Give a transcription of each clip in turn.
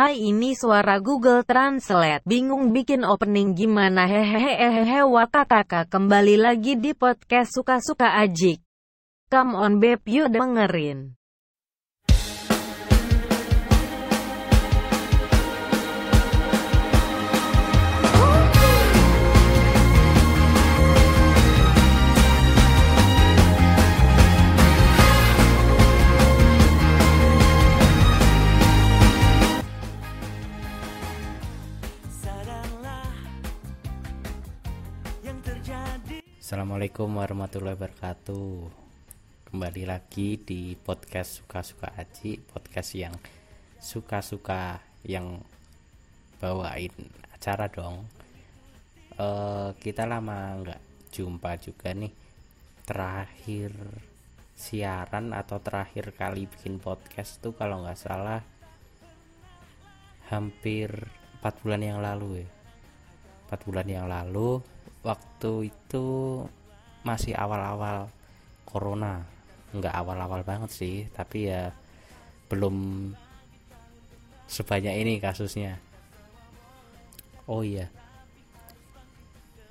Hai ini suara Google Translate. Bingung bikin opening gimana hehehe wakakaka kembali lagi di podcast suka-suka ajik. Come on babe yuk dengerin. Assalamualaikum warahmatullahi wabarakatuh. Kembali lagi di podcast Suka-Suka Aji Podcast yang suka-suka yang bawain acara dong. Uh, Kita lama nggak jumpa juga nih. Terakhir siaran atau terakhir kali bikin podcast tuh kalau nggak salah Hampir 4 bulan yang lalu ya. 4 bulan yang lalu waktu itu masih awal-awal corona. Nggak awal-awal banget sih tapi ya belum sebanyak ini kasusnya. Oh iya.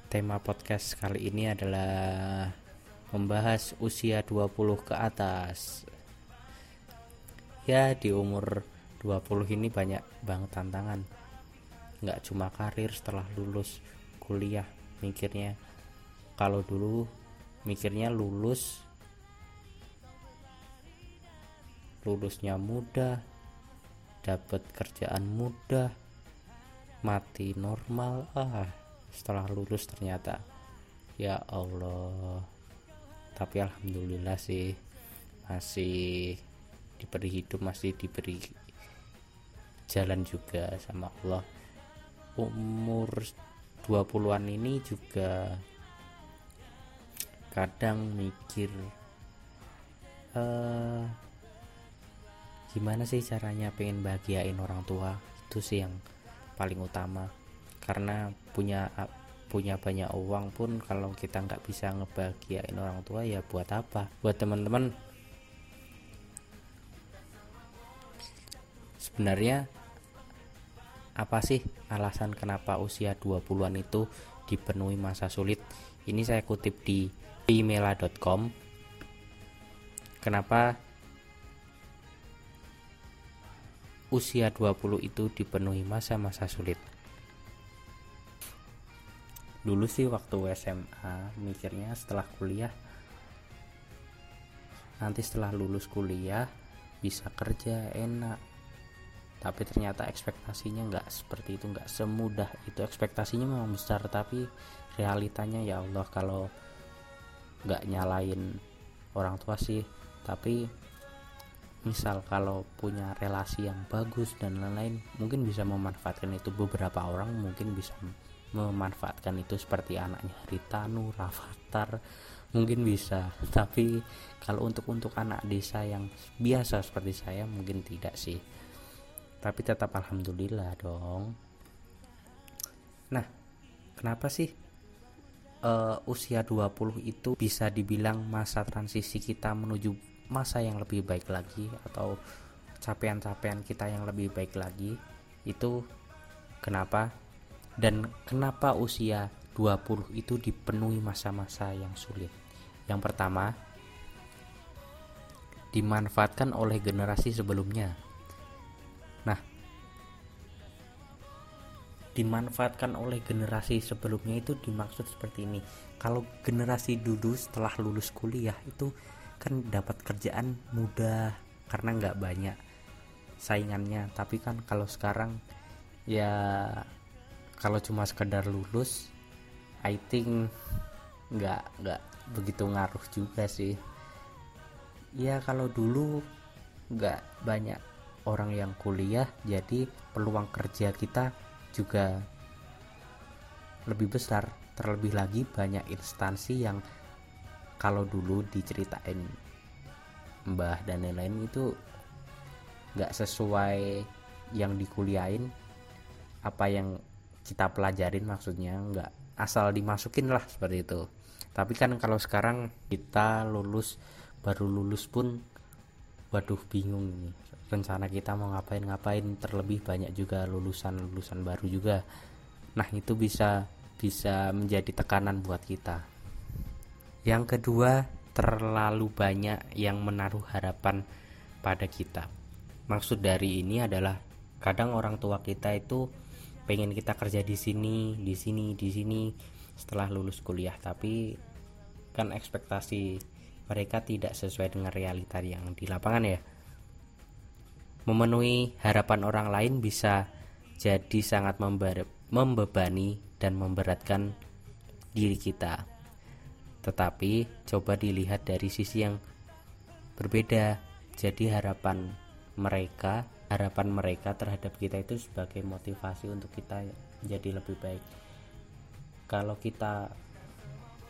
Tema podcast kali ini adalah membahas usia 20 ke atas. Ya di umur 20 ini banyak banget tantangan. Nggak cuma karir setelah lulus kuliah mikirnya. Kalau dulu mikirnya lulus. Lulusnya mudah. Dapat kerjaan mudah. Mati normal. Ah setelah lulus ternyata. Ya Allah. Tapi alhamdulillah sih masih diberi hidup masih diberi jalan juga sama Allah. Umur 20-an ini juga kadang mikir uh, gimana sih caranya pengen bahagiain orang tua? Itu sih yang paling utama. Karena punya punya banyak uang pun kalau kita nggak bisa ngebahagiain orang tua ya buat apa? Buat teman-teman. Sebenarnya apa sih alasan kenapa usia 20-an itu dipenuhi masa sulit? Ini saya kutip di email.com. Kenapa usia 20 itu dipenuhi masa-masa sulit? Dulu sih waktu SMA mikirnya setelah kuliah nanti setelah lulus kuliah bisa kerja enak tapi ternyata ekspektasinya nggak seperti itu nggak semudah itu. Ekspektasinya memang besar tapi realitanya ya Allah kalau nggak nyalain orang tua sih. Tapi misal kalau punya relasi yang bagus dan lain-lain mungkin bisa memanfaatkan itu. Beberapa orang mungkin bisa memanfaatkan itu seperti anaknya Ritanu, Rafathar mungkin bisa. Tapi kalau untuk untuk anak desa yang biasa seperti saya mungkin tidak sih tapi tetap alhamdulillah dong. Nah kenapa sih uh, usia 20 itu bisa dibilang masa transisi kita menuju masa yang lebih baik lagi atau capaian-capaian kita yang lebih baik lagi? Itu kenapa? Dan kenapa usia 20 itu dipenuhi masa-masa yang sulit? Yang pertama dimanfaatkan oleh generasi sebelumnya Nah, dimanfaatkan oleh generasi sebelumnya itu dimaksud seperti ini. Kalau generasi dulu setelah lulus kuliah itu kan dapat kerjaan mudah karena nggak banyak saingannya. Tapi kan kalau sekarang ya kalau cuma sekedar lulus, I think nggak nggak begitu ngaruh juga sih. Ya kalau dulu nggak banyak orang yang kuliah jadi peluang kerja kita juga lebih besar terlebih lagi banyak instansi yang kalau dulu diceritain mbah dan lain-lain itu nggak sesuai yang dikuliahin apa yang kita pelajarin maksudnya nggak asal dimasukin lah seperti itu. Tapi kan kalau sekarang kita lulus baru lulus pun waduh bingung nih rencana kita mau ngapain-ngapain terlebih banyak juga lulusan-lulusan baru juga. Nah itu bisa bisa menjadi tekanan buat kita. Yang kedua terlalu banyak yang menaruh harapan pada kita. Maksud dari ini adalah kadang orang tua kita itu pengen kita kerja di sini di sini di sini setelah lulus kuliah. Tapi kan ekspektasi mereka tidak sesuai dengan realita yang di lapangan ya memenuhi harapan orang lain bisa jadi sangat membebani dan memberatkan diri kita. Tetapi coba dilihat dari sisi yang berbeda. Jadi harapan mereka, harapan mereka terhadap kita itu sebagai motivasi untuk kita jadi lebih baik. Kalau kita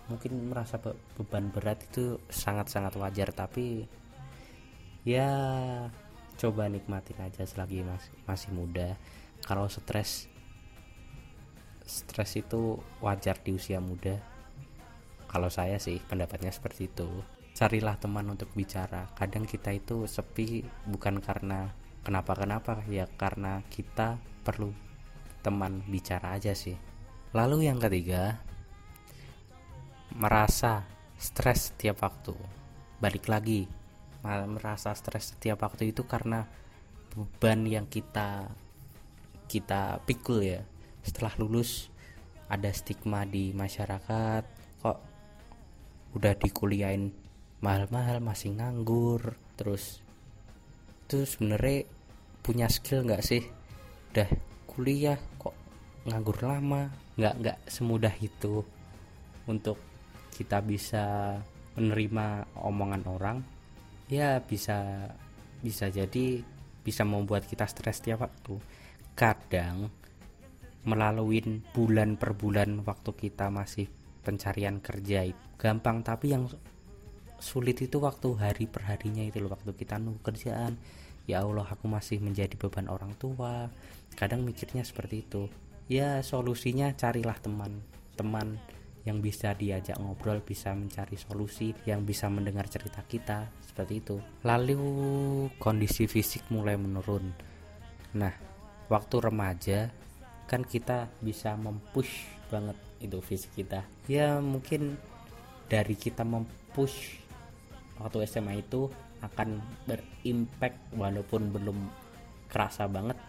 mungkin merasa beban berat itu sangat-sangat wajar tapi ya coba nikmatin aja selagi masih masih muda. Kalau stres stres itu wajar di usia muda. Kalau saya sih pendapatnya seperti itu. Carilah teman untuk bicara. Kadang kita itu sepi bukan karena kenapa-kenapa ya karena kita perlu teman bicara aja sih. Lalu yang ketiga merasa stres setiap waktu. Balik lagi merasa stres setiap waktu itu karena beban yang kita kita pikul ya. Setelah lulus ada stigma di masyarakat kok udah dikuliahin mahal-mahal masih nganggur terus itu sebenarnya punya skill nggak sih? Udah kuliah kok nganggur lama? Nggak nggak semudah itu untuk kita bisa menerima omongan orang ya bisa bisa jadi bisa membuat kita stres tiap waktu. Kadang melalui bulan per bulan waktu kita masih pencarian kerja gampang tapi yang sulit itu waktu hari per harinya itu loh waktu kita nunggu kerjaan. Ya Allah aku masih menjadi beban orang tua. Kadang mikirnya seperti itu. Ya solusinya carilah teman. Teman yang bisa diajak ngobrol, bisa mencari solusi, yang bisa mendengar cerita kita, seperti itu. Lalu kondisi fisik mulai menurun. Nah, waktu remaja kan kita bisa mempush banget itu fisik kita. Ya mungkin dari kita mempush waktu SMA itu akan berimpact walaupun belum kerasa banget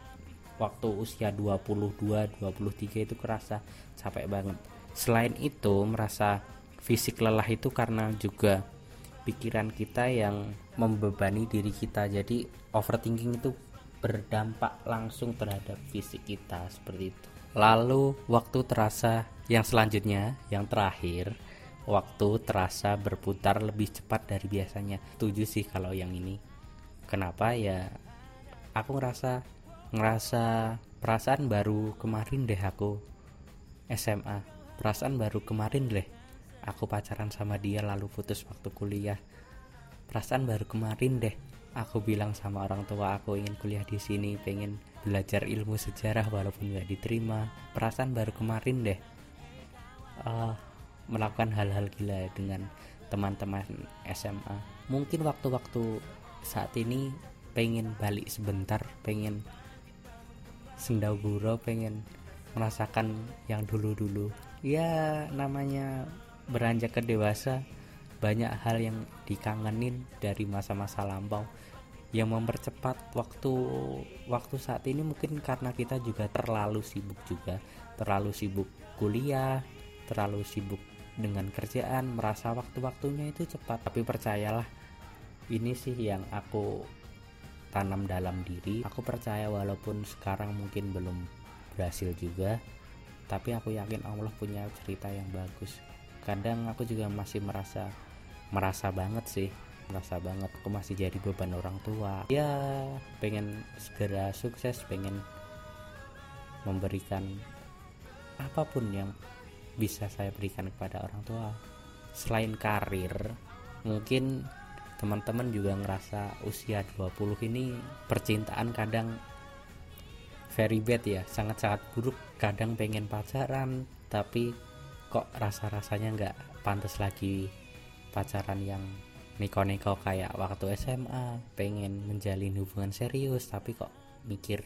waktu usia 22 23 itu kerasa capek banget Selain itu, merasa fisik lelah itu karena juga pikiran kita yang membebani diri kita. Jadi, overthinking itu berdampak langsung terhadap fisik kita seperti itu. Lalu, waktu terasa yang selanjutnya, yang terakhir, waktu terasa berputar lebih cepat dari biasanya. Tujuh sih kalau yang ini. Kenapa ya? Aku ngerasa ngerasa perasaan baru kemarin deh aku SMA Perasaan baru kemarin deh aku pacaran sama dia lalu putus waktu kuliah. Perasaan baru kemarin deh aku bilang sama orang tua aku ingin kuliah di sini, pengen belajar ilmu sejarah walaupun nggak diterima. Perasaan baru kemarin deh uh, melakukan hal-hal gila dengan teman-teman SMA. Mungkin waktu-waktu saat ini pengen balik sebentar, pengen sendau guro, pengen merasakan yang dulu-dulu ya namanya beranjak ke dewasa banyak hal yang dikangenin dari masa-masa lampau yang mempercepat waktu waktu saat ini mungkin karena kita juga terlalu sibuk juga. Terlalu sibuk kuliah terlalu sibuk dengan kerjaan merasa waktu-waktunya itu cepat. Tapi percayalah ini sih yang aku tanam dalam diri. Aku percaya walaupun sekarang mungkin belum berhasil juga tapi aku yakin Allah punya cerita yang bagus. Kadang aku juga masih merasa merasa banget sih merasa banget aku masih jadi beban orang tua. Ya pengen segera sukses pengen memberikan apa pun yang bisa saya berikan kepada orang tua. Selain karir mungkin teman-teman juga ngerasa usia 20 ini percintaan kadang very bad ya sangat-sangat buruk. Kadang pengen pacaran tapi kok rasa-rasanya nggak pantas lagi pacaran yang niko-niko kayak waktu SMA pengen menjalin hubungan serius tapi kok mikir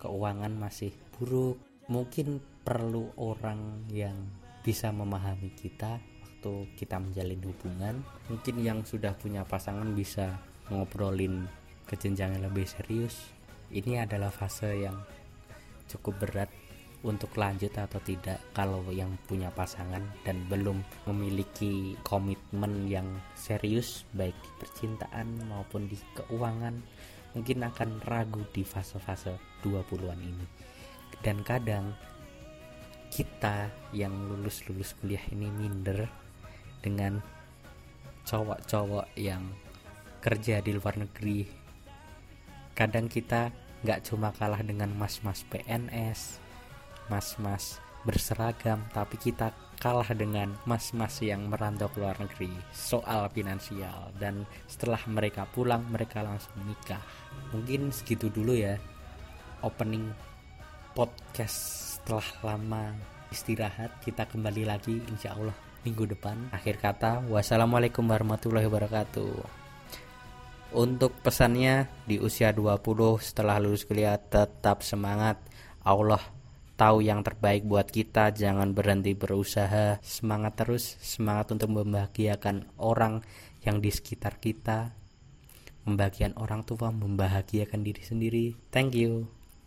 keuangan masih buruk. Mungkin perlu orang yang bisa memahami kita waktu kita menjalin hubungan. Mungkin yang sudah punya pasangan bisa ngobrolin ke yang lebih serius. Ini adalah fase yang cukup berat untuk lanjut atau tidak kalau yang punya pasangan dan belum memiliki komitmen yang serius baik di percintaan maupun di keuangan mungkin akan ragu di fase-fase 20-an ini. Dan kadang kita yang lulus-lulus kuliah ini minder dengan cowok-cowok yang kerja di luar negeri. Kadang kita nggak cuma kalah dengan mas-mas PNS mas-mas berseragam tapi kita kalah dengan mas-mas yang merantau ke luar negeri soal finansial. Dan setelah mereka pulang mereka langsung nikah. Mungkin segitu dulu ya opening podcast setelah lama istirahat. Kita kembali lagi insya Allah minggu depan. Akhir kata wassalamualaikum warahmatullahi wabarakatuh untuk pesannya di usia 20 setelah lulus kuliah tetap semangat. Allah tahu yang terbaik buat kita, jangan berhenti berusaha, semangat terus, semangat untuk membahagiakan orang yang di sekitar kita, membahagiakan orang tua, membahagiakan diri sendiri. Thank you.